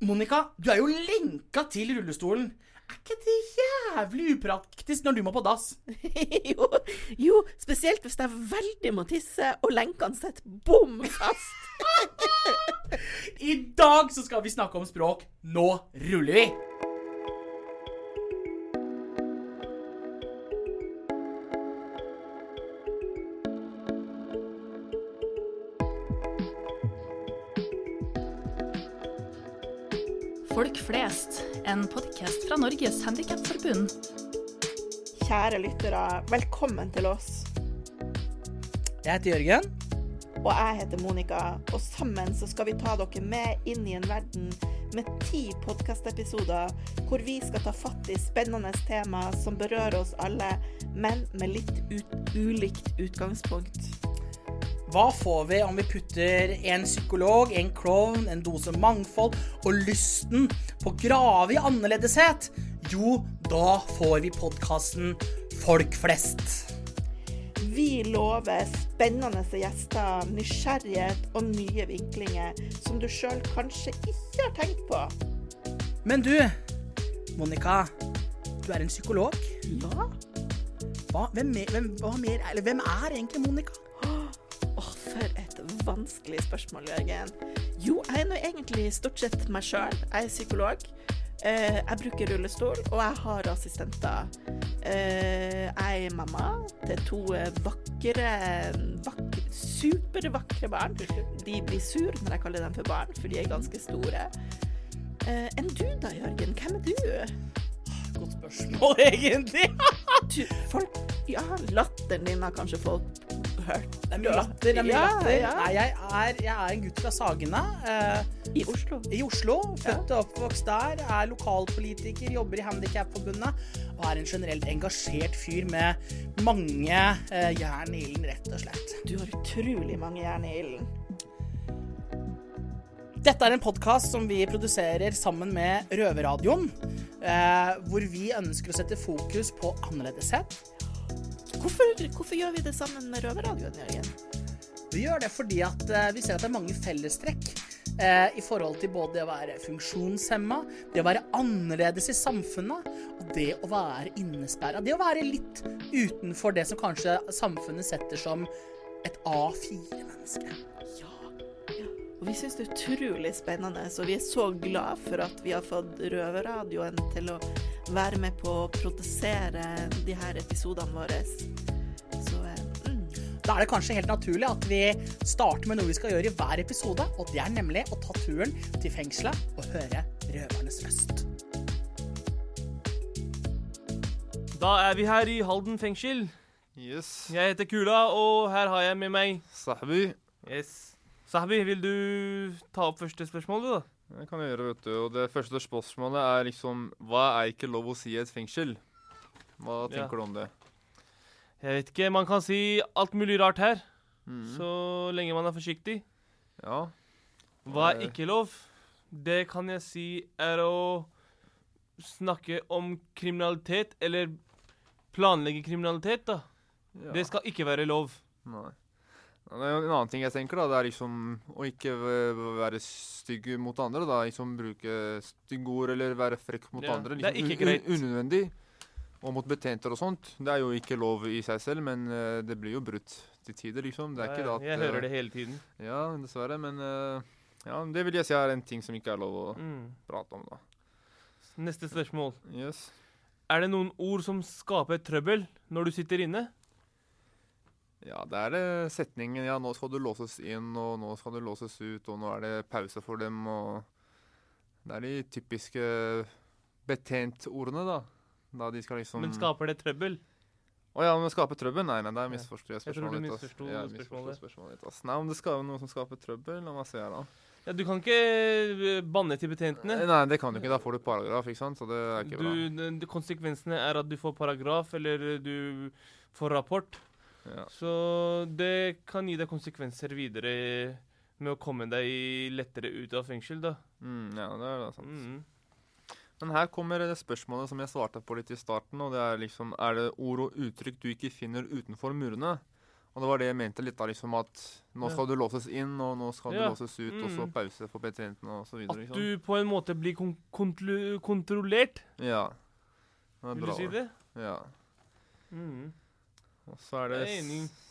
Monica, du er jo lenka til rullestolen. Er ikke det jævlig upraktisk når du må på dass? jo, jo, spesielt hvis jeg veldig må tisse og lenkene sitter bom fast. I dag så skal vi snakke om språk. Nå ruller vi! Folk flest, en podkast fra Norges Handikapforbund. Kjære lyttere, velkommen til oss. Jeg heter Jørgen. Og jeg heter Monica, og sammen så skal vi ta dere med inn i en verden med ti podkastepisoder hvor vi skal ta fatt i spennende tema som berører oss alle, men med litt ut ulikt utgangspunkt. Hva får vi om vi putter en psykolog, en klovn, en dose mangfold og lysten på å grave i annerledeshet? Jo, da får vi podkasten Folk flest. Vi lover spennende gjester, nysgjerrighet og nye vinklinger som du sjøl kanskje ikke har tenkt på. Men du, Monica. Du er en psykolog. Ja? Hva, hvem, hvem, hva mer, eller hvem er egentlig Monica? Et vanskelig spørsmål, Jørgen. Jo, jeg er nå egentlig stort sett meg sjøl. Jeg er psykolog. Eh, jeg bruker rullestol, og jeg har assistenter. Eh, jeg er mamma til to vakre, vakre supervakre barn. De blir sur når jeg kaller dem for barn, for de er ganske store. Eh, enn du da, Jørgen? Hvem er du? Godt spørsmål, egentlig. du folk, ja, latteren din har kanskje folk hørt. Det er mye latter. Det er mye Ja, latter. ja. Nei, jeg er, jeg er en gutt fra Sagene. eh, I Oslo. I Oslo. Født og oppvokst der. Er lokalpolitiker, jobber i Handikapforbundet. Og er en generelt engasjert fyr med mange eh, jern i ilden, rett og slett. Du har utrolig mange jern i ilden. Dette er en podkast som vi produserer sammen med Røverradioen. Eh, hvor vi ønsker å sette fokus på annerledeshet. Hvorfor, hvorfor gjør vi det sammen med Røverradioen, Jørgen? Vi gjør det fordi at eh, vi ser at det er mange fellestrekk eh, i forhold til både det å være funksjonshemma, det å være annerledes i samfunnet, og det å være innesperra. Det å være litt utenfor det som kanskje samfunnet setter som et A4-menneske. Og vi syns det er utrolig spennende, så vi er så glad for at vi har fått Røverradioen til å være med på å produsere de her episodene våre. Så eh, mm. Da er det kanskje helt naturlig at vi starter med noe vi skal gjøre i hver episode, og det er nemlig å ta turen til fengselet og høre røvernes røst. Da er vi her i Halden fengsel. Yes. Jeg heter Kula, og her har jeg med meg Sahbi. Yes. Sahbi, vil du ta opp første spørsmål, du, da? Det kan jeg gjøre, vet du. Og det første spørsmålet er liksom Hva er ikke lov å si i et fengsel? Hva Ja. tenker du om det? Jeg vet ikke. Man kan si alt mulig rart her, Mm. så lenge man er forsiktig. Ja. Hva er Eh. ikke lov? Det kan jeg si er å snakke om kriminalitet, eller planlegge kriminalitet, da. ja. Det skal ikke være lov. Nei. Ja, Det er jo en annen ting jeg tenker, da. Det er liksom å ikke være stygg mot andre. da, Liksom bruke stygge ord eller være frekk mot Ja, andre. det er Liksom ikke greit. un- Unødvendig. Og mot betjenter og sånt. Det er jo ikke lov i seg selv, men uh, det blir jo brutt til tider, liksom. Det er ikke det at jeg eh, hører det hele tiden. Ja, dessverre. Men uh, ja, det vil jeg si er en ting som ikke er lov å Mm. prate om, da. Neste spørsmål. Yes. Er det noen ord som skaper trøbbel når du sitter inne? Ja, det er det setningen Ja, nå skal du låses inn, og nå skal du låses ut, og nå er det pause for dem, og Det er de typiske betjent-ordene, da. Da de skal liksom Men skaper det trøbbel? Å ja, om det skaper trøbbel? Nei, nei, der er misforstår jeg Jeg tror du misforsto Ja, spørsmålet. spørsmålet ditt. Nei, om det skal være noe som skaper trøbbel, la meg se her, da. Ja, Du kan ikke eh, banne til betjentene. Nei, det kan du ikke. Da får du paragraf, ikke sant? Så det er ikke. Du, bra. konsekvensene er at du får paragraf, eller du får rapport. Ja. Så det kan gi deg konsekvenser videre med å komme deg lettere ut av fengsel, da. Mm, ja, det er da sant. Mm. Men her kommer det spørsmålet som jeg svarte på litt i starten, og det er liksom Er det ord og uttrykk du ikke finner utenfor murene? Og det var det jeg mente litt, da, liksom at nå Ja. skal du låses inn, og nå skal Ja. du låses ut, og så Mm. pause for betjentene og så videre. At du på en måte blir kon kontro kontrollert. Ja. Vil du si det? Ja. Mm. Og så er det,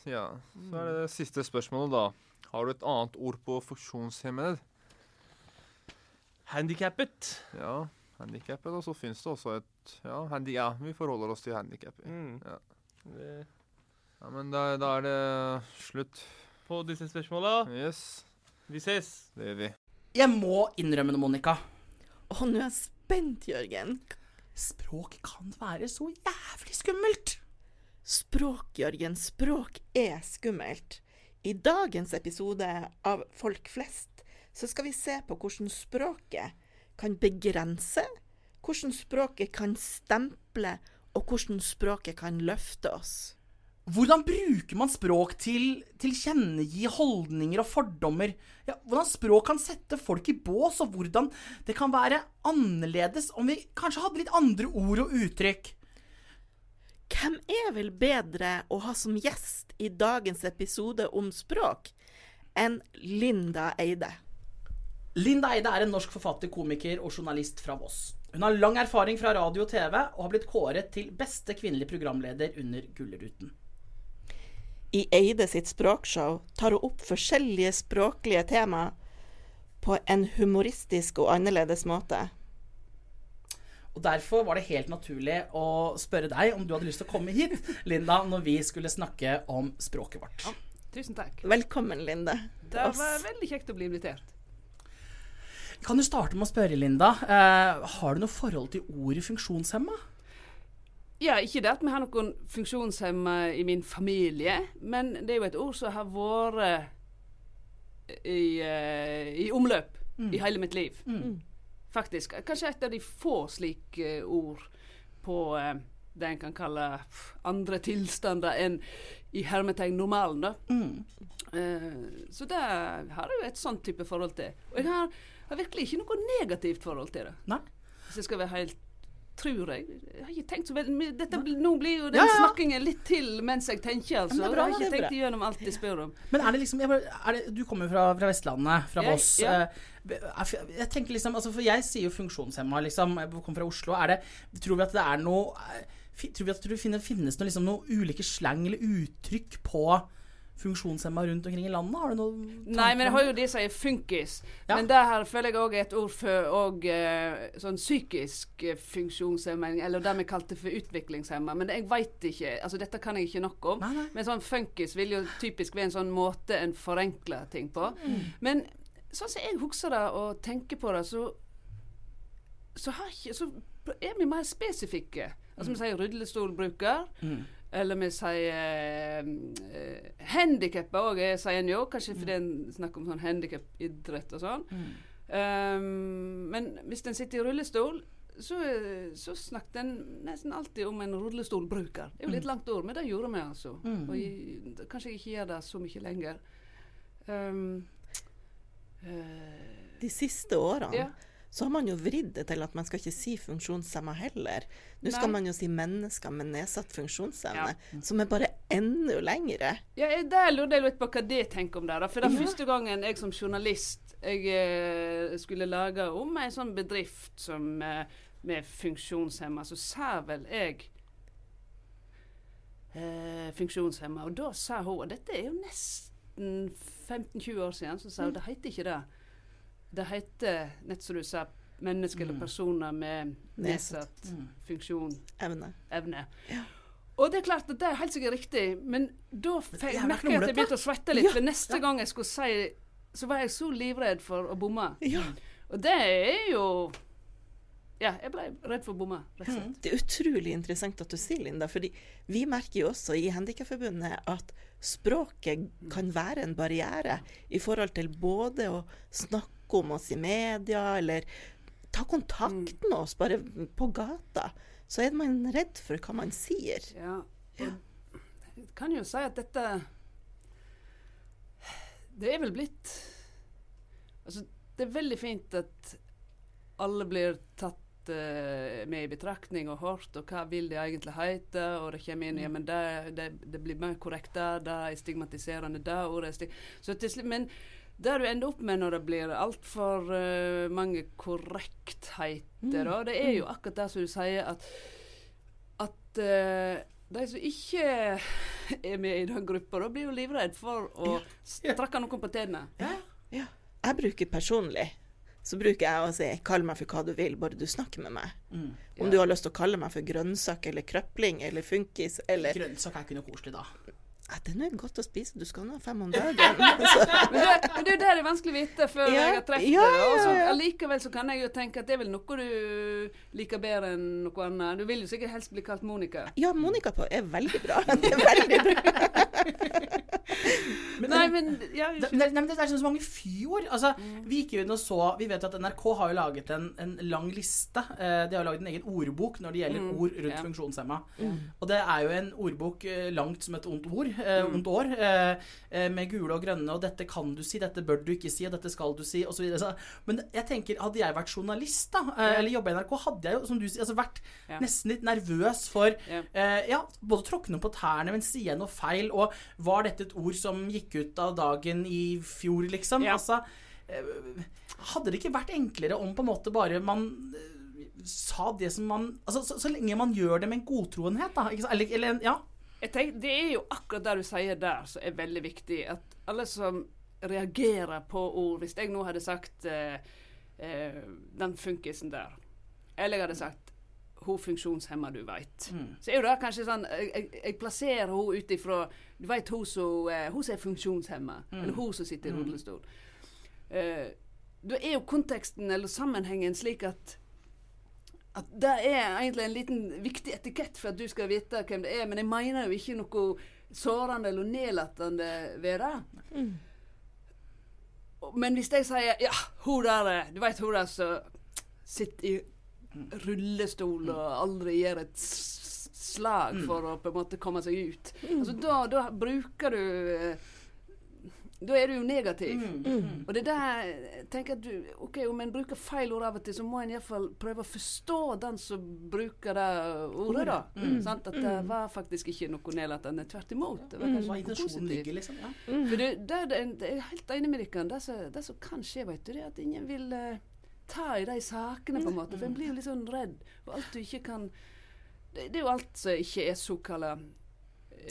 ja. Så er det siste spørsmålet, da. Har du et annet ord på funksjonshemmede? Handikappet. Ja, handikappet, og så finnes det også et Ja, handi ja vi forholder oss til handikappet. Mm. Ja. Ja, men da, da er det slutt. På disse spørsmåla. Yes, Vi ses. det gjør vi. Jeg må innrømme det, Monica. Å, nå er jeg spent, Jørgen. Språk kan være så jævlig skummelt. Språk, Jørgen, språk er skummelt. I dagens episode av Folk flest så skal vi se på hvordan språket kan begrense, hvordan språket kan stemple, og hvordan språket kan løfte oss. Hvordan bruker man språk til tilkjennegi holdninger og fordommer? Ja, hvordan språk kan sette folk i bås, og hvordan det kan være annerledes om vi kanskje hadde litt andre ord og uttrykk? Hvem er vel bedre å ha som gjest i dagens episode om språk enn Linda Eide? Linda Eide er en norsk forfatter, komiker og journalist fra Voss. Hun har lang erfaring fra radio og TV, og har blitt kåret til beste kvinnelige programleder under Gullruten. I Eide sitt språkshow tar hun opp forskjellige språklige tema på en humoristisk og annerledes måte. Og Derfor var det helt naturlig å spørre deg om du hadde lyst til å komme hit, Linda, når vi skulle snakke om språket vårt. Tusen takk. Velkommen, Linde. Det var veldig kjekt å bli invitert. Kan du starte med å spørre, Linda, eh, har du noe forhold til ordet funksjonshemma? Ja, ikke det at vi har noen funksjonshemma i min familie, men det er jo et ord som har vært i, eh, i omløp i hele mitt liv. Faktisk. Kanskje et av de få slike ord på eh, det en kan kalle andre tilstander enn i hermetegn normalen, da. Eh, så det har jeg et sånn type forhold til. Og jeg har, har virkelig ikke noe negativt forhold til det. Nei? Hvis jeg skal være helt Tror jeg. Jeg har ikke tenkt så veldig. Dette, Nå blir jo den Ja, ja. snakkingen litt til mens jeg tenker, altså. Bra, jeg har ikke tenkt igjennom alt de spør om. Men er det liksom er det, Du kommer jo fra, fra Vestlandet, fra Voss. ja. Eh, Jeg tenker liksom, altså For jeg sier jo funksjonshemma, liksom. Jeg kommer fra Oslo. Er det, tror vi at det er noe eh, Tror vi at det finnes, finnes noe, liksom, noe ulike slang eller uttrykk på funksjonshemma rundt omkring i landet? Har du noe Nei, men jeg har jo de som er funkis. Ja. Men det her føler jeg òg et ord for og, eh, sånn psykisk eh, funksjonshemming, eller det vi kalte for utviklingshemma. Men jeg veit ikke. altså Dette kan jeg ikke nok om. Nei, nei. Men sånn funkis vil jo typisk være en sånn måte en forenkler ting på. Men sånn som jeg husker det og tenker på det, så så, har ikke, så er vi mer spesifikke. Altså Vi sier rullestolbruker. Eller vi sier uh, handikappa òg, sier en jo. Kanskje fordi en snakker om sånn handikapidrett og sånn. Um, men hvis en sitter i rullestol, så, så snakket en nesten alltid om en rullestolbruker. Det er jo litt langt ord, men det gjorde vi altså. Og jeg, kanskje jeg ikke gjør det så mye lenger. Um, uh, De siste årene ja. Så har man jo vridd det til at man skal ikke si funksjonshemma heller. Nå skal Nei. man jo si mennesker med nedsatt funksjonsevne, som er bare enda lengre. Ja, det Der lurte jeg litt på hva det tenker om det. da. For det Ja. første gangen jeg som journalist jeg eh, skulle lage om en sånn bedrift som eh, med funksjonshemma, så sa vel jeg eh, funksjonshemma. Og da sa hun Og dette er jo nesten 15-20 år siden. Så sa hun det heter ikke det. Det heter, nett som du sa, mennesker eller personer med Nedsatt. mm. funksjon Evne. evne. Og det er klart at det er helt sikkert riktig, men da er merka jeg at jeg begynte å svette litt. Ja, For neste gang jeg skulle si så var jeg så livredd for å bomme. Ja. Og det er jo Ja, jeg ble redd for å bomme, rett og slett. Det er utrolig interessant at du sier, Linda, fordi vi merker jo også i Handikapforbundet at språket kan være en barriere i forhold til både å snakke om oss i media, eller ta kontakt med oss bare på gata. Så er man redd for hva man sier. Ja. Jeg kan jo si at dette Det er vel blitt Altså, det er veldig fint at alle blir tatt eh, med i betraktning og hørt, og hva vil det egentlig hete? Og det kommer inn ja, men det, det, det blir mer korrekt der, det er stigmatiserende, det ordet er stig Men det du ender opp med når det blir altfor uh, mange korrektheter, da, det er jo akkurat det som du sier, at, at uh, de som ikke er med i den gruppa, da blir jo livredd for å strakke noen på tærne. Ja. Jeg bruker personlig så bruker jeg å si 'kall meg for hva du vil, bare du snakker med meg'. Mm. Om du har lyst til å kalle meg for grønnsak eller krøpling eller funkis eller Grønnsak er ikke noe koselig, da. Ja, Den er godt å spise, du skal nå ha fem om dagen. Men det, men det er jo det det er vanskelig å vite før Ja, jeg har truffet ja, det. Ja, ja. allikevel så kan jeg jo tenke at det er vel noe du liker bedre enn noe annet. Du vil jo sikkert helst bli kalt Monica. ja, Monica på er veldig bra. Det er veldig bra. Nei, men ja, Det, nei, men det er så mange fjord. Altså, Vi gikk jo inn og så Vi vet at NRK har jo laget en, en lang liste. Eh, de har laget en egen ordbok når det gjelder Mm, ord rundt ja. funksjonshemma. Og det er jo en ordbok eh, langt som et ondt ord. Eh, ondt år. Eh, eh, med gule og grønne, og dette kan du si, dette bør du ikke si, og dette skal du si, osv. Men jeg tenker, hadde jeg vært journalist, da, eller jobba i NRK, hadde jeg jo, som du sier, altså vært Ja. nesten litt nervøs for Ja. Ja, både tråkke noen på tærne, men si jeg noe feil. Og var dette et ord som gikk ut av dagen i fjor, liksom? Ja. Altså, hadde det ikke vært enklere om på en måte bare man sa det som man Altså, så, så lenge man gjør det med en godtroenhet, da. Eller, eller ja. Tenker, det er jo akkurat det du sier der som er veldig viktig. At alle som reagerer på ord Hvis jeg nå hadde sagt eh, eh, den funkisen der, eller jeg hadde sagt hun funksjonshemma du veit, Mm. så er jo det kanskje sånn Jeg, jeg, jeg plasserer hun ut ifra Du veit hun som eh, er funksjonshemma, eller hun som sitter i rullestol. Eh, da er jo konteksten eller sammenhengen slik at at det er egentlig en liten viktig etikett for at du skal vite hvem det er, men jeg mener jo ikke noe sårende eller nedlatende ved det. Mm. Men hvis jeg sier ja, hun der, du vet hun der som sitter i rullestol og aldri gjør et slag for å på en måte komme seg ut. Altså da, da bruker du eh, Da er du jo negativ. Mm. Og det der jeg tenker at du OK, om en bruker feil ord av og til, så må en iallfall prøve å forstå den som bruker det ordet, da. Sant? At det var faktisk ikke noe nedlatende. Tvert imot. Det var Hva kanskje noe positivt. ligger, liksom. Ja. For det, det, det, det er helt enig med dere. Det, det som kan skje, vet du, det er at ingen vil uh, ta i de sakene, på en måte. For en blir jo litt sånn redd. Og alt du ikke kan Det, det er jo alt som ikke er såkalt A4.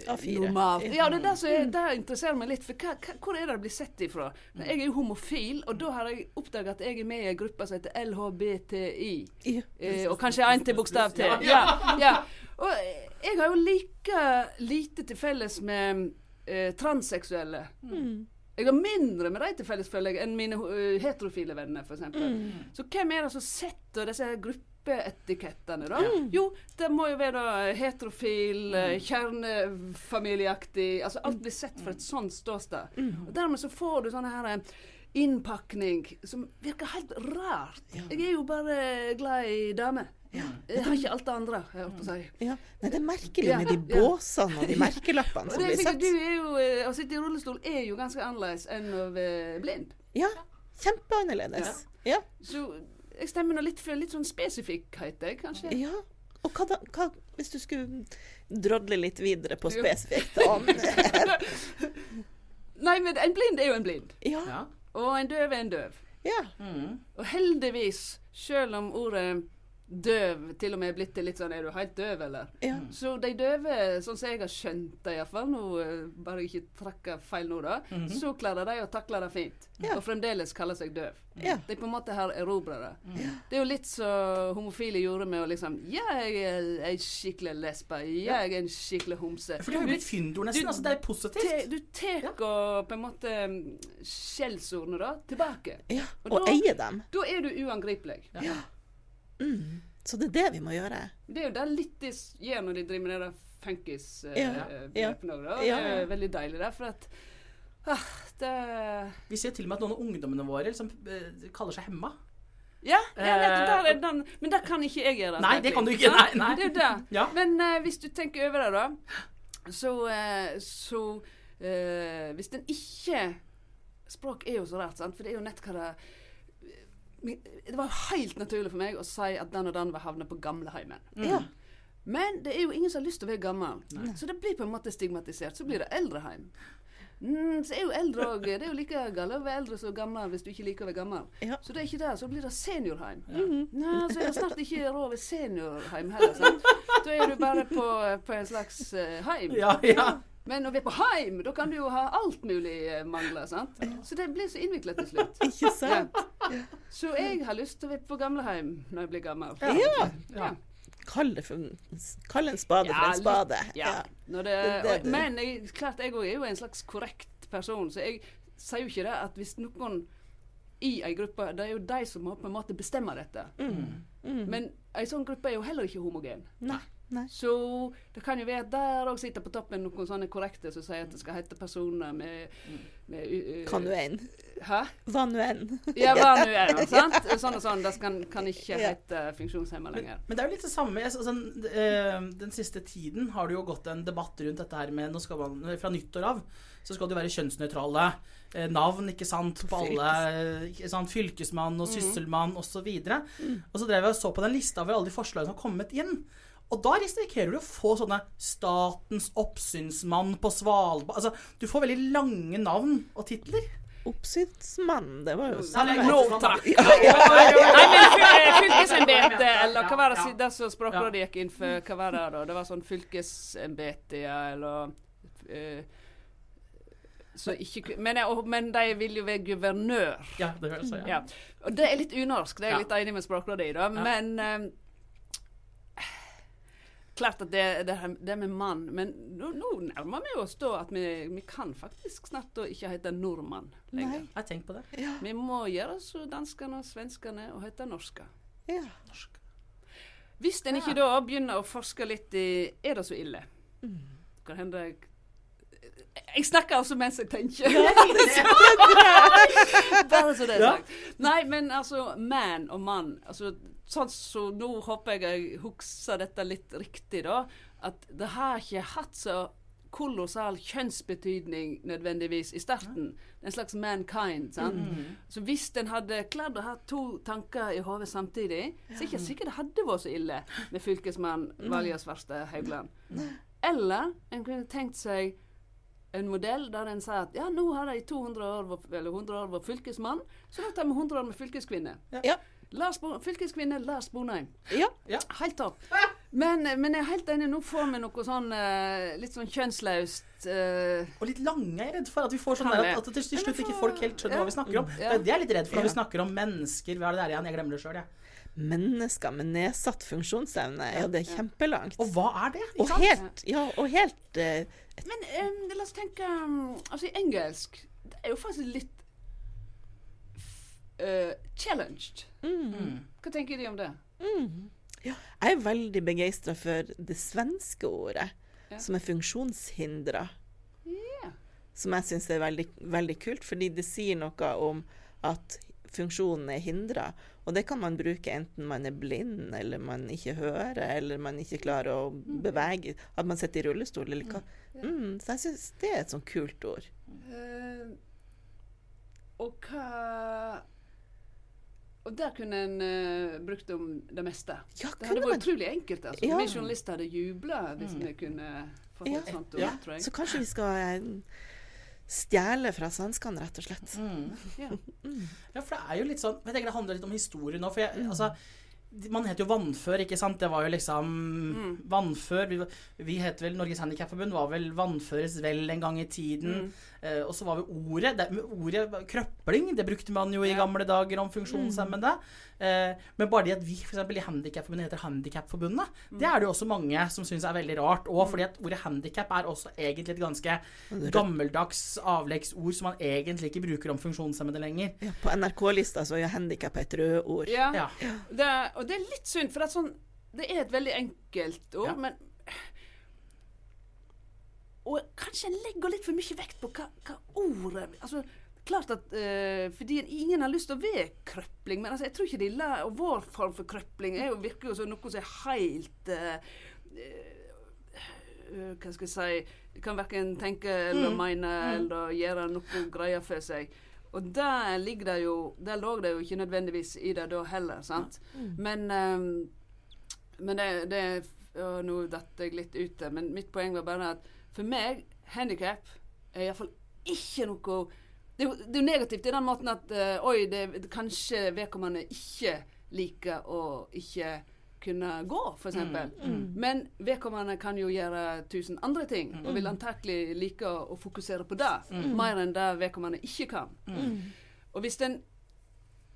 Normalt. Ja, det er der som jeg, der interesserer meg litt. For hva, hva, hvor er det det blir sett ifra? Jeg er jo homofil, og da har jeg oppdaga at jeg er med i en gruppe som heter LHBTI. Ja. Eh, og kanskje en til bokstav til. Ja, ja. Og jeg har jo like lite til felles med eh, transseksuelle. Jeg har mindre med de til felles føler jeg, enn mine eh, heterofile venner, f.eks. eksempel Så hvem er det som setter disse her gruppeetikettene, da? Jo, det må jo være heterofil, mm. kjernefamilieaktig Altså alt blir sett fra et sånt ståsted. Og dermed så får du sånne her eh, innpakning som virker helt rart. Jeg er jo bare glad i damer. Jeg har ikke alt det andre, jeg holdt på å si. Ja. Nei, det er merkelig med de båsene og de merkelappene som blir sett. satt. du er jo, eh, Å sitte i rullestol er jo ganske annerledes enn å være blind. Ja, kjempeannerledes. Ja. Så jeg stemmer nå litt for litt sånn spesifikkhet, jeg, kanskje. ja. Og hva da, hva, hvis du skulle drodle litt videre på spesifikt om Nei, men en blind er jo en blind. Ja. Ja. Og en døv er en døv. ja. Mm. Og heldigvis, selv om ordet døv til og med blitt til litt sånn Er du helt døv, eller? ja. Så de døve, sånn som jeg har skjønt det iallfall, nå eh, bare ikke trekker feil nå, da, så klarer de å takle det fint. Ja. Og fremdeles kaller seg døv. Ja. De på en måte har erobra det. Det er jo litt så homofile gjorde med å liksom Ja, jeg er ei skikkelig lesbe. Ja, jeg er en skikkelig homse. For det har jo blitt fyndord, nesten. Du- altså, det er positivt. Te, du tar og på en måte mm, skjellsordene da tilbake. ja. Og Og da- eier dem. Da er du uangripelig. Mm. Så det er det vi må gjøre. Det er jo det litt de gjør når de driver med det der funkis uh, Ja, ja. da. Ja. Det er veldig deilig, der, For at ah, det Vi ser til og med at noen av ungdommene våre liksom, eh, kaller seg hemma. Ja, ja Eh, er den. Men det kan ikke jeg gjøre. Nei, det kan du ikke. Nei, nei. Det er det. Ja. Men uh, hvis du tenker over det, da, så, uh, så uh, Hvis den ikke Språk er jo så rart, sant? for det er jo nett hva det men Det var helt naturlig for meg å si at den og den vil havne på gamleheimen. Ja. Men det er jo ingen som har lyst til å være gammel. Så det blir på en måte stigmatisert. Så blir det eldreheim. Mm, så er jo eldre òg Det er jo like galt å være eldre som gammel hvis du ikke liker å være gammel. Ja. Så det er ikke det. Så blir det seniorheim. Nei, så er det snart ikke råd ved seniorheim heller. Sant? Da er du bare på, på en slags uh, heim. Ja, ja. Men når vi er på heim, da kan du jo ha alt mulig eh, mangler. sant? Så det blir så innvikla til slutt. Ikke sant? Så jeg har lyst til å være på gamleheim når jeg blir gammel. Ja. Ja. Kall det for Kall en spade for en spade. Ja. Når det, og, men jeg, klart, jeg òg er jo en slags korrekt person, så jeg sier jo ikke det at hvis noen i ei gruppe Det er jo de som på en måte bestemmer dette. Mm. Men ei sånn gruppe er jo heller ikke homogen. Nei. Nei. Så det kan jo være at der òg sitter på toppen noen sånne korrekte som sier at det skal hete personer med, med uh, uh, Hva nå enn. Hæ? Hva nå enn. Ja, hva nå sant? Sånn og sånn. Det kan, kan ikke Ja. hete funksjonshemma lenger. Men det er jo litt det samme. jeg- Altså, øh, den siste tiden har det jo gått en debatt rundt dette her med nå skal man, Fra nyttår av så skal du være kjønnsnøytrale navn, ikke sant, på alle ikke sant, Fylkesmann og sysselmann osv. Og, så og så drev jeg og så på den lista over alle de forslagene som har kommet inn. Og da risikerer du å få sånne Statens oppsynsmann på Svalbard Altså, du får veldig lange navn og titler. Oppsynsmann, det var jo Nei, samme. nå, takk. Nei, men fylkesembete, eller hva var det, det som Språkrådet gikk inn for? Hva var det da? Det var sånn fylkesembete, ja, eller eh, så ikke, men, jeg- men de vil jo være guvernør. Ja, det høres jeg, ja. Ja. Og det er litt unorsk, det er jeg Ja. litt enig med Språkrådet i, da. Men eh, Klart at det, det, det med mann Men nå, nå nærmer vi oss da at vi, vi kan faktisk snart da ikke hete nordmann lenger. Nei. Jeg har på det. Ja. Vi må gjøre som danskene og svenskene og hete norske. ja. Hvis en ikke da begynner å forske litt i Er det så ille? Kan hende jeg Jeg snakker altså mens jeg tenker. Bare så det er sagt. Nei, men altså Man og mann. Altså, sånn så Nå håper jeg jeg husker dette litt riktig, da. At det har ikke hatt så kolossal kjønnsbetydning nødvendigvis i starten. En slags mankind. sant? Så hvis en hadde klart å ha to tanker i hodet samtidig, så er ikke sikkert det hadde vært så ille med fylkesmann Valja Svarstad Haugland. Eller en kunne tenkt seg en modell der en sier at ja, nå har de i 200 år, eller 100 år vært fylkesmann, så da tar vi 100 år med fylkeskvinne. Ja. Lars Bo fylkeskvinne Lars Bonheim. Ja. Helt topp. Men, men jeg er helt enig, nå får vi noe sånn eh, litt sånn kjønnsløst uh, Og litt lange er jeg redd for. At vi får sånn at, at til slutt får, ikke folk helt skjønner ja. hva vi snakker om. Ja. Det er jeg er litt redd for når Ja. vi snakker om mennesker. Hva er det der igjen? Jeg glemmer det sjøl, jeg. Mennesker med nedsatt funksjonsevne, ja, det er kjempelangt. Og hva er det? Og helt, ja, og helt eh, Men um, la oss tenke um, Altså, i engelsk Det er jo faktisk litt f- eh, challenged. Mm. Hva tenker de om det? Ja, jeg er veldig begeistra for det svenske ordet, Ja. som er funksjonshindra. Yeah. Som jeg syns er veldig, veldig kult, fordi det sier noe om at funksjonen er hindra. Og det kan man bruke enten man er blind, eller man ikke hører, eller man ikke klarer å bevege At man sitter i rullestol, eller hva. Mm, så jeg syns det er et sånn kult ord. Uh, og hva Og der kunne en uh, brukt om det meste. Ja, Det hadde vært man utrolig enkelt. altså. Ja. Vi journalister hadde jubla hvis vi kunne fått Ja. et sånt ord, tror jeg. Så kanskje vi skal eh, stjele fra svenskene, rett og slett. Mm. Ja. Ja, for det er jo litt sånn Jeg tenker det handler litt om historie nå. For jeg, altså man heter jo Vannfør, ikke sant? Det var jo liksom Vannfør. Vi, vi het vel Norges Handikapforbund var vel Vannføres vel en gang i tiden. Eh, og så var vi ordet det, Ordet krøpling, det brukte man jo i gamle dager om funksjonshemmede. Eh, men bare det at vi for eksempel, i Handikapforbundet heter Handikapforbundet, det er det jo også mange som syns er veldig rart. Og fordi at ordet handikap er også egentlig et ganske gammeldags avleggsord som man egentlig ikke bruker om funksjonshemmede lenger. Ja, på NRK-lista så er jo handikap et rødord. Ja. Ja. Det, og det er litt synd, for det er, sånn, det er et veldig enkelt ord, Ja. men Og kanskje en legger litt for mye vekt på hva, hva ordet Altså, klart at uh, Fordi ingen har lyst til å være krøpling, men altså, jeg tror ikke de la Og vår form for krøpling er jo virker jo som noe som er helt uh, uh, Hva skal jeg si De kan verken tenke eller mene eller gjøre noe greier for seg. Og der ligger det jo Der lå det jo ikke nødvendigvis i det da heller, sant. Men um, Men det, det Nå datt jeg litt ut der, men mitt poeng var bare at for meg, handikap er iallfall ikke noe det er, jo, det er jo negativt i den måten at uh, oi, det, kanskje vedkommende ikke liker å ikke kunne gå, f.eks. Mm. Men vedkommende kan jo gjøre tusen andre ting, og vil antakelig like å, å fokusere på det, Mm. mer enn det vedkommende ikke kan. Og hvis den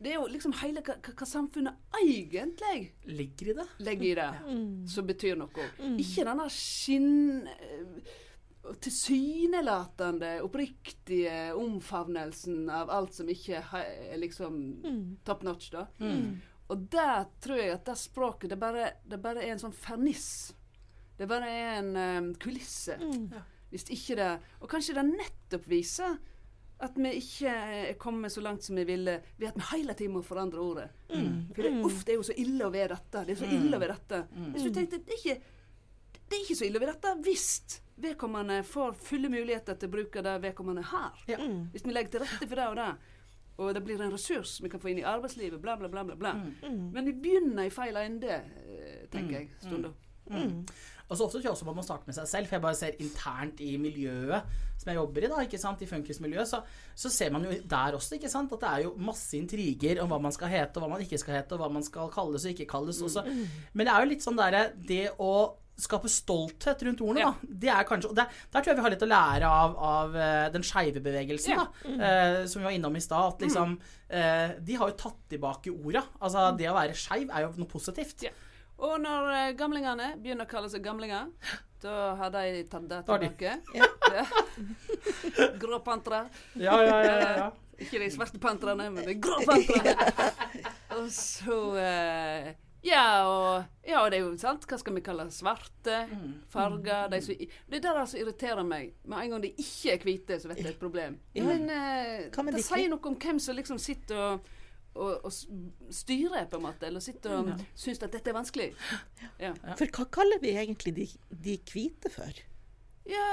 Det er jo liksom hele hva, samfunnet egentlig Ligger i det. legger i det, som betyr noe. Ikke denne skinn... eh, Tilsynelatende, oppriktige omfavnelsen av alt som ikke er liksom top notch, da. Og der tror jeg at det språket, det bare, det bare er en sånn ferniss. Det bare er en um, kulisse. Hvis ikke det Og kanskje det nettopp viser at vi ikke er kommet så langt som vi ville ved at vi hele tiden må forandre ordet. For det, uff, det er jo så ille å være dette. Det er så ille å være dette. Hvis du tenkte, det er ikke det er ikke så ille å være dette hvis vedkommende får fulle muligheter til å bruke det vedkommende har. Ja. Hvis vi legger til rette for det og det, og det blir en ressurs vi kan få inn i arbeidslivet, bla, bla, bla. bla, bla. Men vi begynner i feil ende, eh, tenker jeg, stunder. Og så ofte tror jeg også man må starte med seg selv, for jeg bare ser internt i miljøet som jeg jobber i, da, ikke sant, i funkismiljøet, så, så ser man jo der også ikke sant, at det er jo masse intriger om hva man skal hete, og hva man ikke skal hete, og hva man skal kalles og ikke kalles. Også. Men det er jo litt sånn derre Det å skape stolthet rundt ordene, Ja. da. Det er kanskje, og der, der tror jeg vi har litt å lære av, av eh, den skeive bevegelsen, Ja. da. Eh, som vi var innom i stad. At liksom eh, De har jo tatt tilbake orda. Altså, det å være skeiv er jo noe positivt. Ja. Og når eh, gamlingene begynner å kalle seg gamlinger, da har de tatt det tilbake. Ja. Grå pantere. Ja, ja, ja, ja, ja. Ikke de svarte pantrene, men de grå pantrene. og så eh, ja, og, ja, og det er jo sant. Hva skal vi kalle svarte farger? De som, det er det der som irriterer meg. Med en gang de ikke er hvite, så vet jeg det er et problem. Ja. Men uh, det sier noe om hvem som liksom sitter og, og, og styrer, på en måte. Eller sitter og syns at dette er vanskelig. Ja. For hva kaller vi egentlig de, de hvite for? ja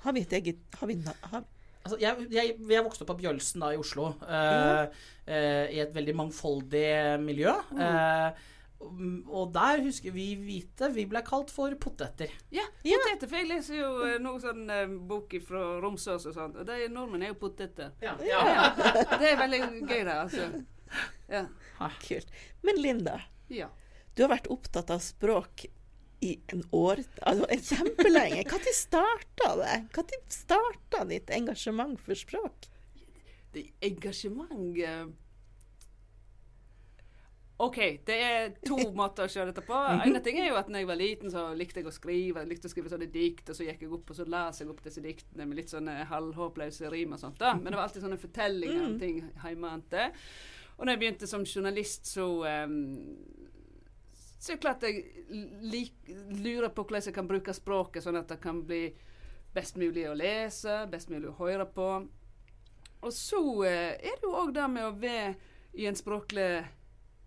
Har vi et eget har vi, har, Altså, jeg, jeg, jeg vokste opp på Bjølsen da i Oslo, eh, eh, i et veldig mangfoldig miljø. Eh, og der husker vi hvite vi ble kalt for poteter. Ja, poteter. For jeg leser jo noen noe sånn eh, bok fra Romsås og sånt, og de nordmenn er jo poteter. Ja, Ja. Det er veldig gøy, det, altså. Ja. Kult. Men Linda, ja. du har vært opptatt av språk i en år, altså en kjempelenge. Når starta det? Når starta ditt engasjement for språk? Det engasjement eh, OK, det er to måter å se dette på. ene ting er jo at når jeg var liten, så likte jeg å skrive. Jeg likte å skrive sånne dikt, og så gikk jeg opp og så las jeg opp disse diktene med litt sånne halvhåpløse rim og sånt. da. Men det var alltid sånne fortellinger om ting hjemmefra. Og når jeg begynte som journalist, så um, Så er det klart jeg lurer på hvordan jeg kan bruke språket sånn at det kan bli best mulig å lese, best mulig å høre på. Og så eh, er det jo òg det med å være i en språklig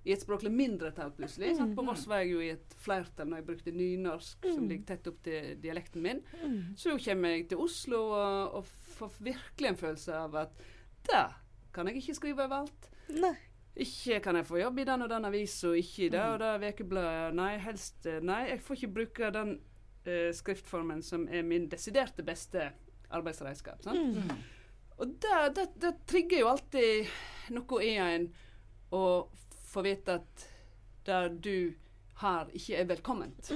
i et språklig mindretall, plutselig. sant? På Voss var jeg jo i et flertall når jeg brukte nynorsk, som ligger tett opp til dialekten min. Så kommer jeg til Oslo og, og får virkelig en følelse av at det kan jeg ikke skrive overalt. Nei. Ikke kan jeg få jobb i den og den avisa, ikke i det og det ukebladet. Nei, helst eh, Nei, jeg får ikke bruke den uh, skriftformen som er min desiderte beste arbeidsredskap. Sant? Og det, det, det trigger jo alltid noe i en å få vite at det du har, ikke er velkomment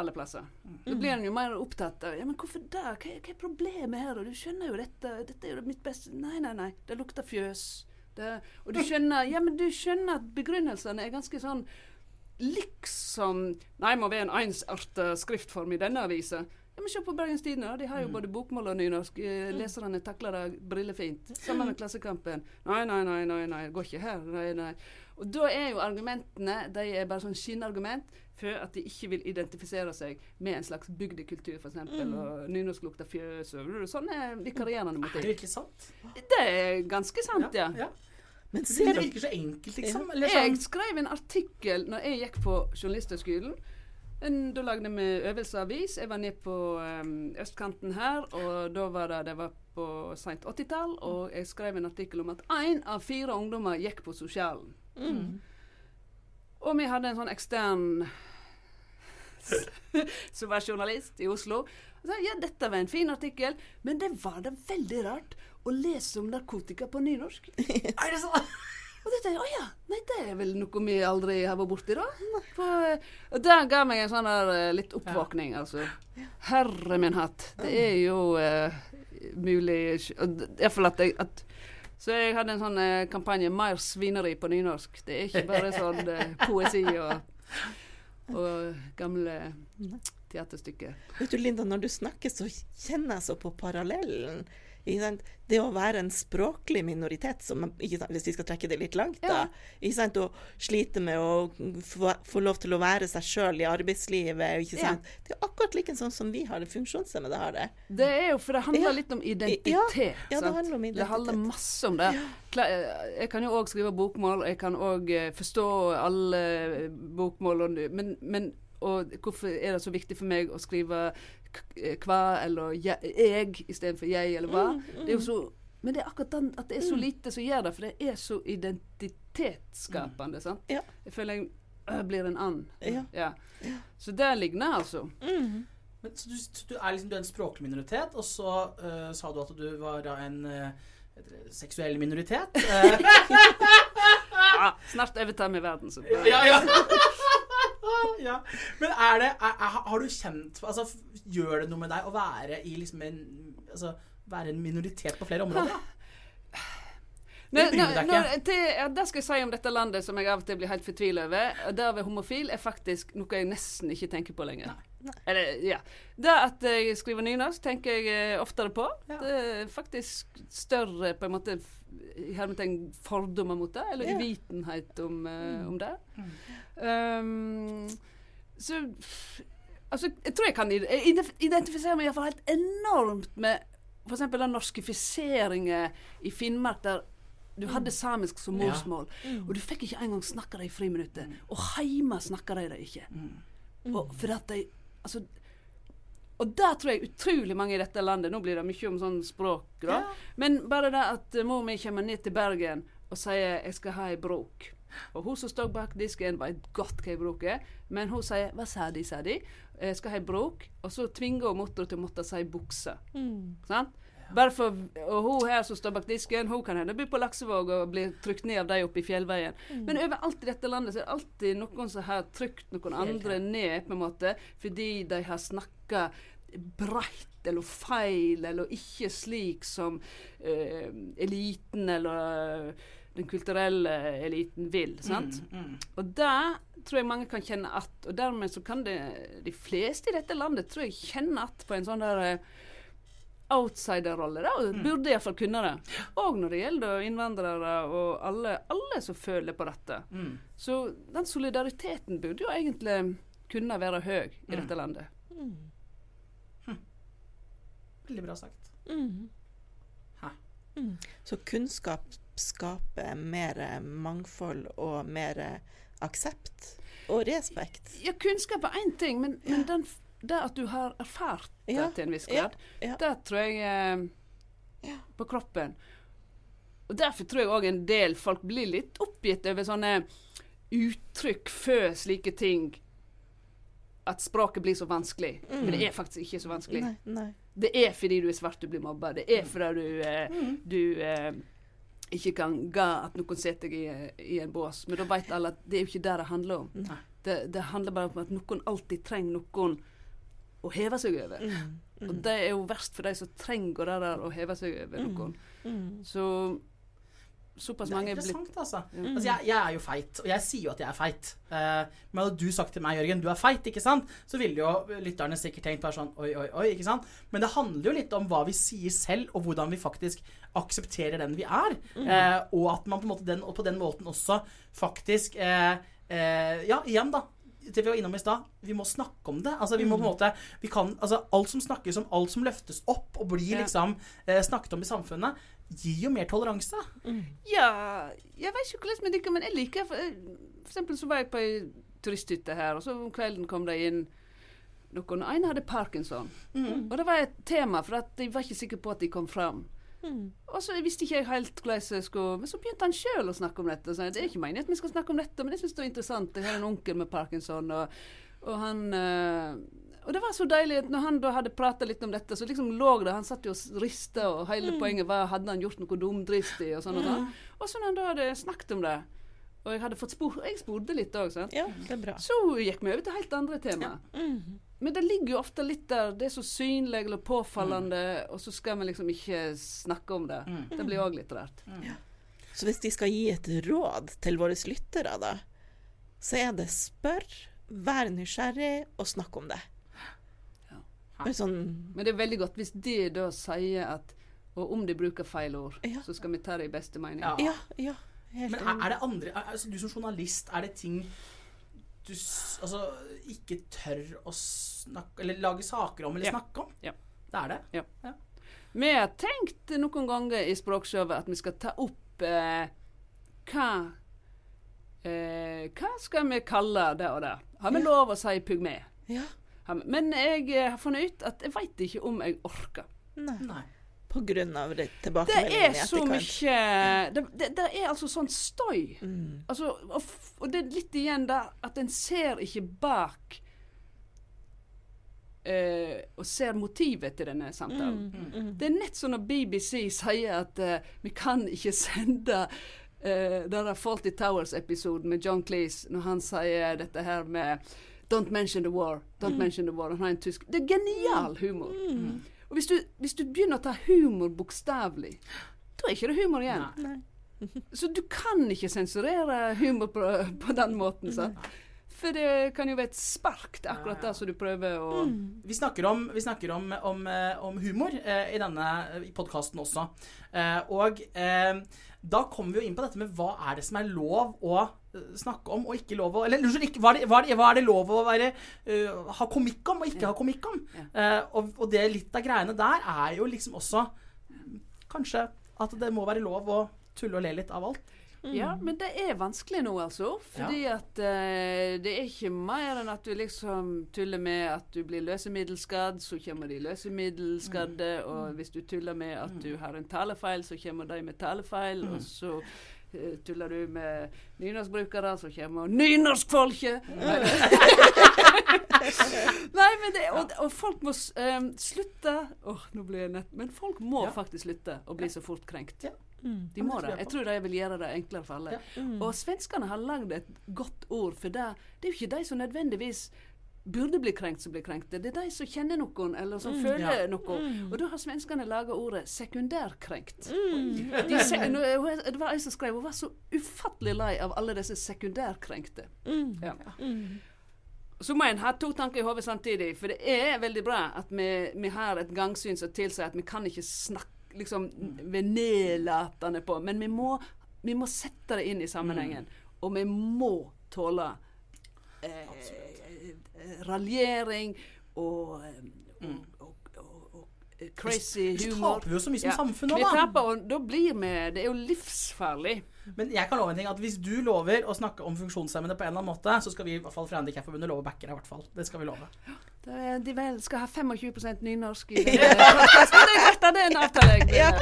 alle plasser. Da blir en jo mer opptatt av ja, men hvorfor det? Hva, hva er problemet her? Og du skjønner jo dette. Dette er jo mitt beste Nei, nei, nei. Det lukter fjøs. Det, og du skjønner Ja, men du skjønner at begrunnelsene er ganske sånn liksom Nei, må være en ensartet skriftform i denne avisa. Ja, Se på Bergens Tidende. De har jo både bokmål og nynorsk. Eh, Leserne takler det brillefint. Sammen med Klassekampen. Nei, nei, nei, nei, nei, går ikke her. Nei, nei. Og da er jo argumentene de er bare sånn skinnargument for at de ikke vil identifisere seg med en slags bygdekultur, f.eks. Mm. Og nynorsk lukter fjøs og sånne vikarierende Er det ikke virkelig sant? Det er ganske sant, ja. ja. Men Det virker så enkelt, liksom. Eller Jeg sånn. skrev en artikkel når jeg gikk på Journalisthøgskolen. En- Da lagde vi øvelseavis. Jeg var nede på um, østkanten her, og da var det, det var på seint 80-tall, og jeg skrev en artikkel om at én av fire ungdommer gikk på sosialen. Og vi hadde en sånn ekstern som var journalist i Oslo. Og sa ja, dette var en fin artikkel, men det var da veldig rart å lese om narkotika på nynorsk. Er det sånn? Og da tenkte jeg, å ja, nei, det er vel noe vi aldri har vært borti, da. For, og det ga meg en sånn der eh, litt oppvåkning, altså. Herre min hatt. Det er jo uh, mulig Iallfall at jeg at, Så jeg hadde en sånn eh, kampanje 'Mer svineri på nynorsk'. Det er ikke bare sånn eh, poesi og, og gamle teaterstykker. Vet du, Linda, når du snakker, så kjenner jeg så på parallellen. Det å være en språklig minoritet, som, hvis vi skal trekke det litt langt, da. Sant? Og slite med å få, få lov til å være seg sjøl i arbeidslivet. Ja. Det er akkurat like sånn som vi har det, funksjonshemmede har det. Det er jo, for det handler Ja. litt om identitet. Ja, det handler om identitet. Det handler masse om det. Eh, Jeg kan jo òg skrive bokmål, jeg kan òg forstå alle eh, bokmål, men, men og hvorfor er det så viktig for meg å skrive eh, hva eller jeg, jeg istedenfor jeg eller hva? Mm, Det er jo så men det er akkurat den, at det er så lite som gjør det, for det er så identitetsskapende. sant? Ja. Jeg føler jeg øh, blir en and. Ja. Så der ligner altså. Mm. Men, så du, så du, er liksom, du er en språklig minoritet, og så uh, sa du at du var da en uh, det seksuell minoritet. Eh, Ja, snart overtar vi verden. Så. ja, ja. ja. Men er det er, er, Har du kjent Altså, gjør det noe med deg å være i liksom en Altså, være en minoritet på flere områder? da? Nå, deg ikke. til, ja, det skal jeg si om dette landet som jeg av og til blir helt fortvila over. Der å være homofil er faktisk noe jeg nesten ikke tenker på lenger. Eller, ja. Det at jeg skriver nynorsk, tenker jeg eh, oftere på. Ja. Det er faktisk større på en måte hermetegn fordommer mot det, eller Ja. uvitenhet om, Mm. om det. Um, så Altså, jeg tror jeg kan identifisere meg iallfall helt enormt med f.eks. den norskifiseringen i Finnmark der du hadde samisk som Ja. mm. og du fikk ikke engang snakke det i friminuttet. Og heime snakka de det ikke. Og for at de Altså og der tror jeg utrolig mange i dette landet Nå blir det mye om sånn språk, da. Men bare det at eh, mor mi kommer ned til Bergen og sier 'jeg skal ha ei brok'. Og hun som står bak disken, vet godt hva ei brok er, men hun sier 'hva sa de', sa de. 'Jeg skal ha ei brok', og så tvinger hun mutter'n til å måtte si 'bukse'. Sant? Bare for, og hun her som står bak disken, hun kan hende bo på Laksevåg og bli trykt ned av de oppe i fjellveien. Men overalt i dette landet så er det alltid noen som har trykt noen andre ned, på en måte, fordi de har snakka breit eller feil, eller ikke slik som uh, eliten eller den kulturelle eliten vil. sant? Mm, Og det tror jeg mange kan kjenne att. Og dermed så kan det de fleste i dette landet tror jeg kjenne att på en sånn der eh, outsiderrolle. da, og Burde iallfall kunne det. Og når det gjelder innvandrere og alle, alle som føler på dette. mm. Så den solidariteten burde jo egentlig kunne være høy i dette landet. Veldig bra sagt. Mm. Mm. Så kunnskap skaper mer mangfold og mer aksept og respekt. Ja, kunnskap er én ting, men, men den, det at du har erfart det Ja, til en viss grad, ja. det tror jeg eh, Ja. på kroppen. Og Derfor tror jeg òg en del folk blir litt oppgitt over sånne uttrykk før slike ting. At språket blir så vanskelig. Men det er faktisk ikke så vanskelig. Nei, nei. Det er fordi du er svart du blir mobba. Det er fordi du, eh, du eh, ikke kan ga at noen setter deg i, i en bås. Men da vet alle at det er jo ikke det det handler om. Det, det handler bare om at noen alltid trenger noen å heve seg over. Mm. Og det er jo verst for de som trenger det der å heve seg over noen. Mm. Så såpass Det er mange er blitt interessant, altså. Mm. altså jeg, jeg er jo feit, og jeg sier jo at jeg er feit. Eh, men hadde du sagt til meg, Jørgen, du er feit, ikke sant? Så ville jo lytterne sikkert tenkt bare sånn oi, oi, oi, ikke sant? Men det handler jo litt om hva vi sier selv, og hvordan vi faktisk aksepterer den vi er. Eh, og at man på den, og på den måten også faktisk eh, eh, Ja, igjen, da. Det vi var innom i stad, vi må snakke om det. Altså, vi må på en måte vi kan, altså, Alt som snakkes om, alt som løftes opp og blir Ja. liksom eh, snakket om i samfunnet, gir jo mer toleranse. Ja, jeg vet ikke hvordan med dere, men jeg liker For, for eksempel så var jeg på ei turisthytte her, og så om kvelden kom det inn noen. En hadde parkinson. Mm. Og det var et tema, for at de var ikke sikre på at de kom fram. Og så visste ikke jeg helt hvordan jeg skulle Men så begynte han sjøl å snakke om dette. sa, det er ikke meningen at vi skal snakke om dette, men jeg syns det var interessant. Jeg har en onkel med parkinson, og, og han øh, Og det var så deilig at når han da hadde prata litt om dette, så liksom lå det Han satt jo og rista, og hele poenget var hadde han gjort noe dumdristig, og sånn og sånn. Og så når han da hadde snakket om det, og jeg hadde fått spor Jeg spurte litt òg, sant. Ja, det er bra. Så gikk vi over til helt andre tema. Men det ligger jo ofte litt der. Det er så synlig eller påfallende, og så skal vi liksom ikke snakke om det. Det blir òg litt rart. Så hvis de skal gi et råd til våre lyttere, da, så er det spør, vær nysgjerrig og snakk om det. Ja. Bare sånn Men det er veldig godt hvis de da sier at Og om de bruker feil ord, Ja. så skal vi ta det i beste mening. Ja. Ja, ja. Helt Men er, er det andre altså, Du som journalist, er det ting du altså, ikke tør å snakke Eller lage saker om eller Ja. snakke om? Ja. Det er det? Vi har tenkt noen ganger i språkshowet at vi skal ta opp eh, hva eh, Hva skal vi kalle det og det? Har vi Ja. lov å si pygme? Ja. Men jeg har funnet ut at jeg veit ikke om jeg orker. Nei. Nei. Det er i så etterkant. mye det, det, det er altså sånn støy. Mm. Altså, og, og det er litt igjen der at en ser ikke bak eh, Og ser motivet til denne samtalen. Mm. Det er nett som når BBC sier at eh, vi kan ikke sende uh, denne Faulty Towers-episoden med John Cleese, når han sier dette her med Don't mention the war. Don't mention the war. Han har en tysk Det er genial humor. Og hvis du, hvis du begynner å ta humor bokstavelig, da er ikke det humor igjen. Nei. Så du kan ikke sensurere humor på, på den måten. sant? For det kan jo være et spark til akkurat det som du prøver å Vi snakker om, vi snakker om, om, eh, om humor eh, i denne podkasten også. Eh, og eh, da kommer vi jo inn på dette med hva er det som er lov å eh, snakke om og ikke lov å Eller unnskyld, hva, hva, er det, lov å være, uh, ha komikk om og ikke ha komikk om? Ja. Uh, og, og det litt av greiene der er jo liksom også Kanskje at det må være lov å tulle og le litt av alt. Ja, men det er vanskelig nå, altså. Fordi at uh, det er ikke mer enn at du liksom tuller med at du blir løsemiddelskadd, så kommer de løsemiddelskadde. Og hvis du tuller med at du har en talefeil, så kommer de med talefeil. Og så uh, tuller du med nynorskbrukere, så kommer nynorskfolket. Nei, men det, og, og folk må um, slutte Åh, nå blir jeg nett Men folk må Ja. faktisk slutte å bli så fort krenkt. Ja. De må det. Jeg tror de vil gjøre det enklere for alle. Og svenskene har lagd et godt ord for det. Det er jo ikke de som nødvendigvis burde bli krenkt, som blir krenkte. Det er de som kjenner noen, eller som føler Ja. noe. Og da har svenskene laga ordet sekundærkrenkt. De se, det var ei som skrev hun var så ufattelig lei av alle disse sekundærkrenkte. Ja. Så må en ha to tanker i hodet samtidig, for det er veldig bra at vi, vi har et gangsyn som tilsier at vi kan ikke snakke liksom være nedlatende på, men vi må, vi må sette det inn i sammenhengen. Og vi må tåle eh, eh, raljering og, eh, og, og, crazy Så humor. taper vi jo så mye som Ja. samfunn nå, Vi da. taper, og da blir vi Det er jo livsfarlig. Men jeg kan love en ting, at hvis du lover å snakke om funksjonshemmede på en eller annen måte, så skal vi i hvert fall fra Handikapforbundet love backer deg, i hvert fall. Det skal vi love. Det er- De vel skal ha 25 nynorsk i. Det er det er en avtale. jeg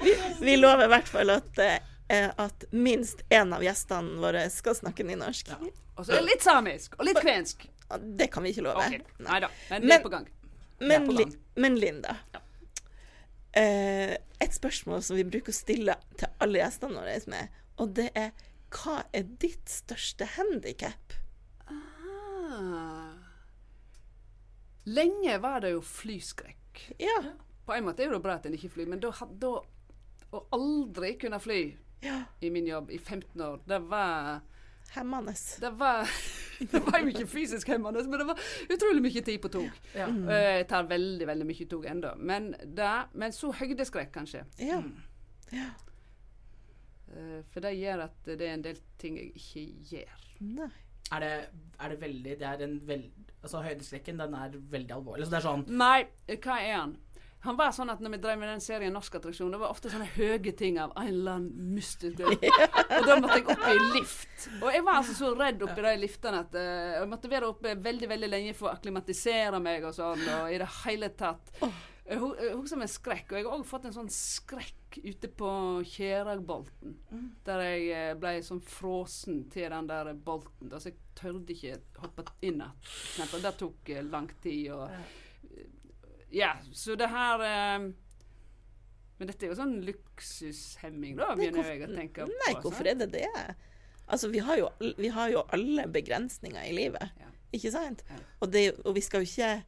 vil- Vi lover i hvert fall at, eh, at minst én av gjestene våre skal snakke nynorsk. Og så er det litt samisk, og litt kvensk. Det kan vi ikke love. Okay. Nei da, men det er på gang. Men, på gang. men Linda. Eh, et spørsmål som vi bruker å stille til alle gjestene våre med, og det er hva er ditt største handikap? Ah. Lenge var det jo flyskrekk. Ja. På en måte er det jo bra at en ikke flyr, men da, da å aldri kunne fly ja. i min jobb i 15 år, det var Hemmende. Det var, det var jo ikke fysisk hemmende, men det var utrolig mye tid på tog. Ja. Mm. Jeg tar veldig veldig mye tog ennå. Men, men så høydeskrekk, kanskje. Ja. ja. For det gjør at det er en del ting jeg ikke gjør. Nei. Er det, er det veldig Det er en veld... Altså, høydeskrekken, den er veldig alvorlig. Så det er sånn Nei, hva er han? Han var sånn at når vi drev med den serien Norsk attraksjon, det var ofte sånne høye ting av en eller annen mystisk grunn. Og da måtte jeg opp i lift. Og jeg var altså så redd oppi de liftene at uh, jeg måtte være oppe veldig veldig lenge for å akklimatisere meg og sånn, og i det hele tatt. Jeg jeg husker med skrekk, og jeg har òg fått en sånn skrekk ute på Kjeragbolten. Der jeg eh, ble sånn frosen til den der bolten. Så jeg tørde ikke hoppe inn igjen. Det tok eh, lang tid. og ja, så det her um, Men dette er jo sånn luksushemming, da, Nei, begynner hvorfor- jeg å tenke på. Nei, hvorfor er det det? Altså, vi har jo, vi har jo alle begrensninger i livet, Ja. ikke sant? Ja. Og, det, og vi skal jo ikke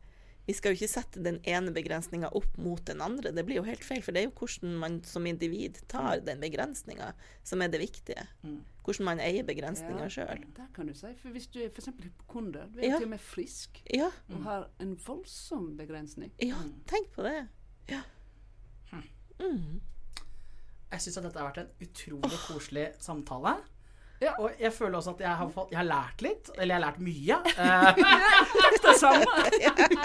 vi skal jo ikke sette den ene begrensninga opp mot den andre. Det blir jo helt feil, for det er jo hvordan man som individ tar den begrensninga, som er det viktige. Mm. Hvordan man eier begrensninga sjøl. Der kan du si. For hvis du er f.eks. hypokonder, du er Ja. til og med frisk Ja, og har en voldsom begrensning. ja, tenk på det. Ja. Mm. Jeg syns at dette har vært en utrolig koselig samtale. Ja. Og jeg føler også at jeg har, fått, jeg har lært litt. Eller jeg har lært mye. Eh, Det samme.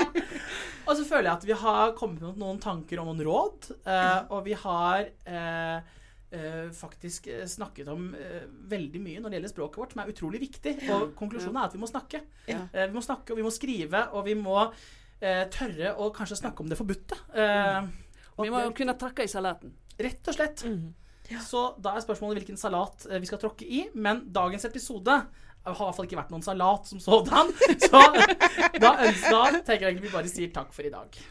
og så føler jeg at vi har kommet med noen tanker og noen råd. eh, og vi har eh, eh, faktisk snakket om eh, veldig mye når det gjelder språket vårt, som er utrolig viktig. Og konklusjonen er at vi må snakke. Vi må snakke, og vi må skrive, og vi må eh, tørre å kanskje snakke om det forbudte. Eh, og Vi må kunne takke i salaten. Rett og slett. Mm. Så da er spørsmålet hvilken salat eh, vi skal tråkke i. Men dagens episode har i hvert fall ikke vært noen salat som sådan. Så da, ønsker, tenker jeg egentlig vi bare sier takk for i dag.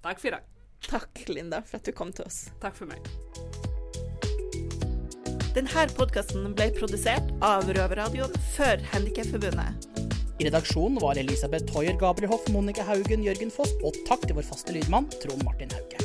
Takk for i dag. Takk, Linda, for at du kom til oss. Takk for meg. Denne podkasten ble produsert av Røverradioen for Handikapforbundet. I redaksjonen var Elisabeth Hoier Gabrielhoff, Monica Haugen, Jørgen Foss og takk til vår faste lydmann Trond Martin Hauge.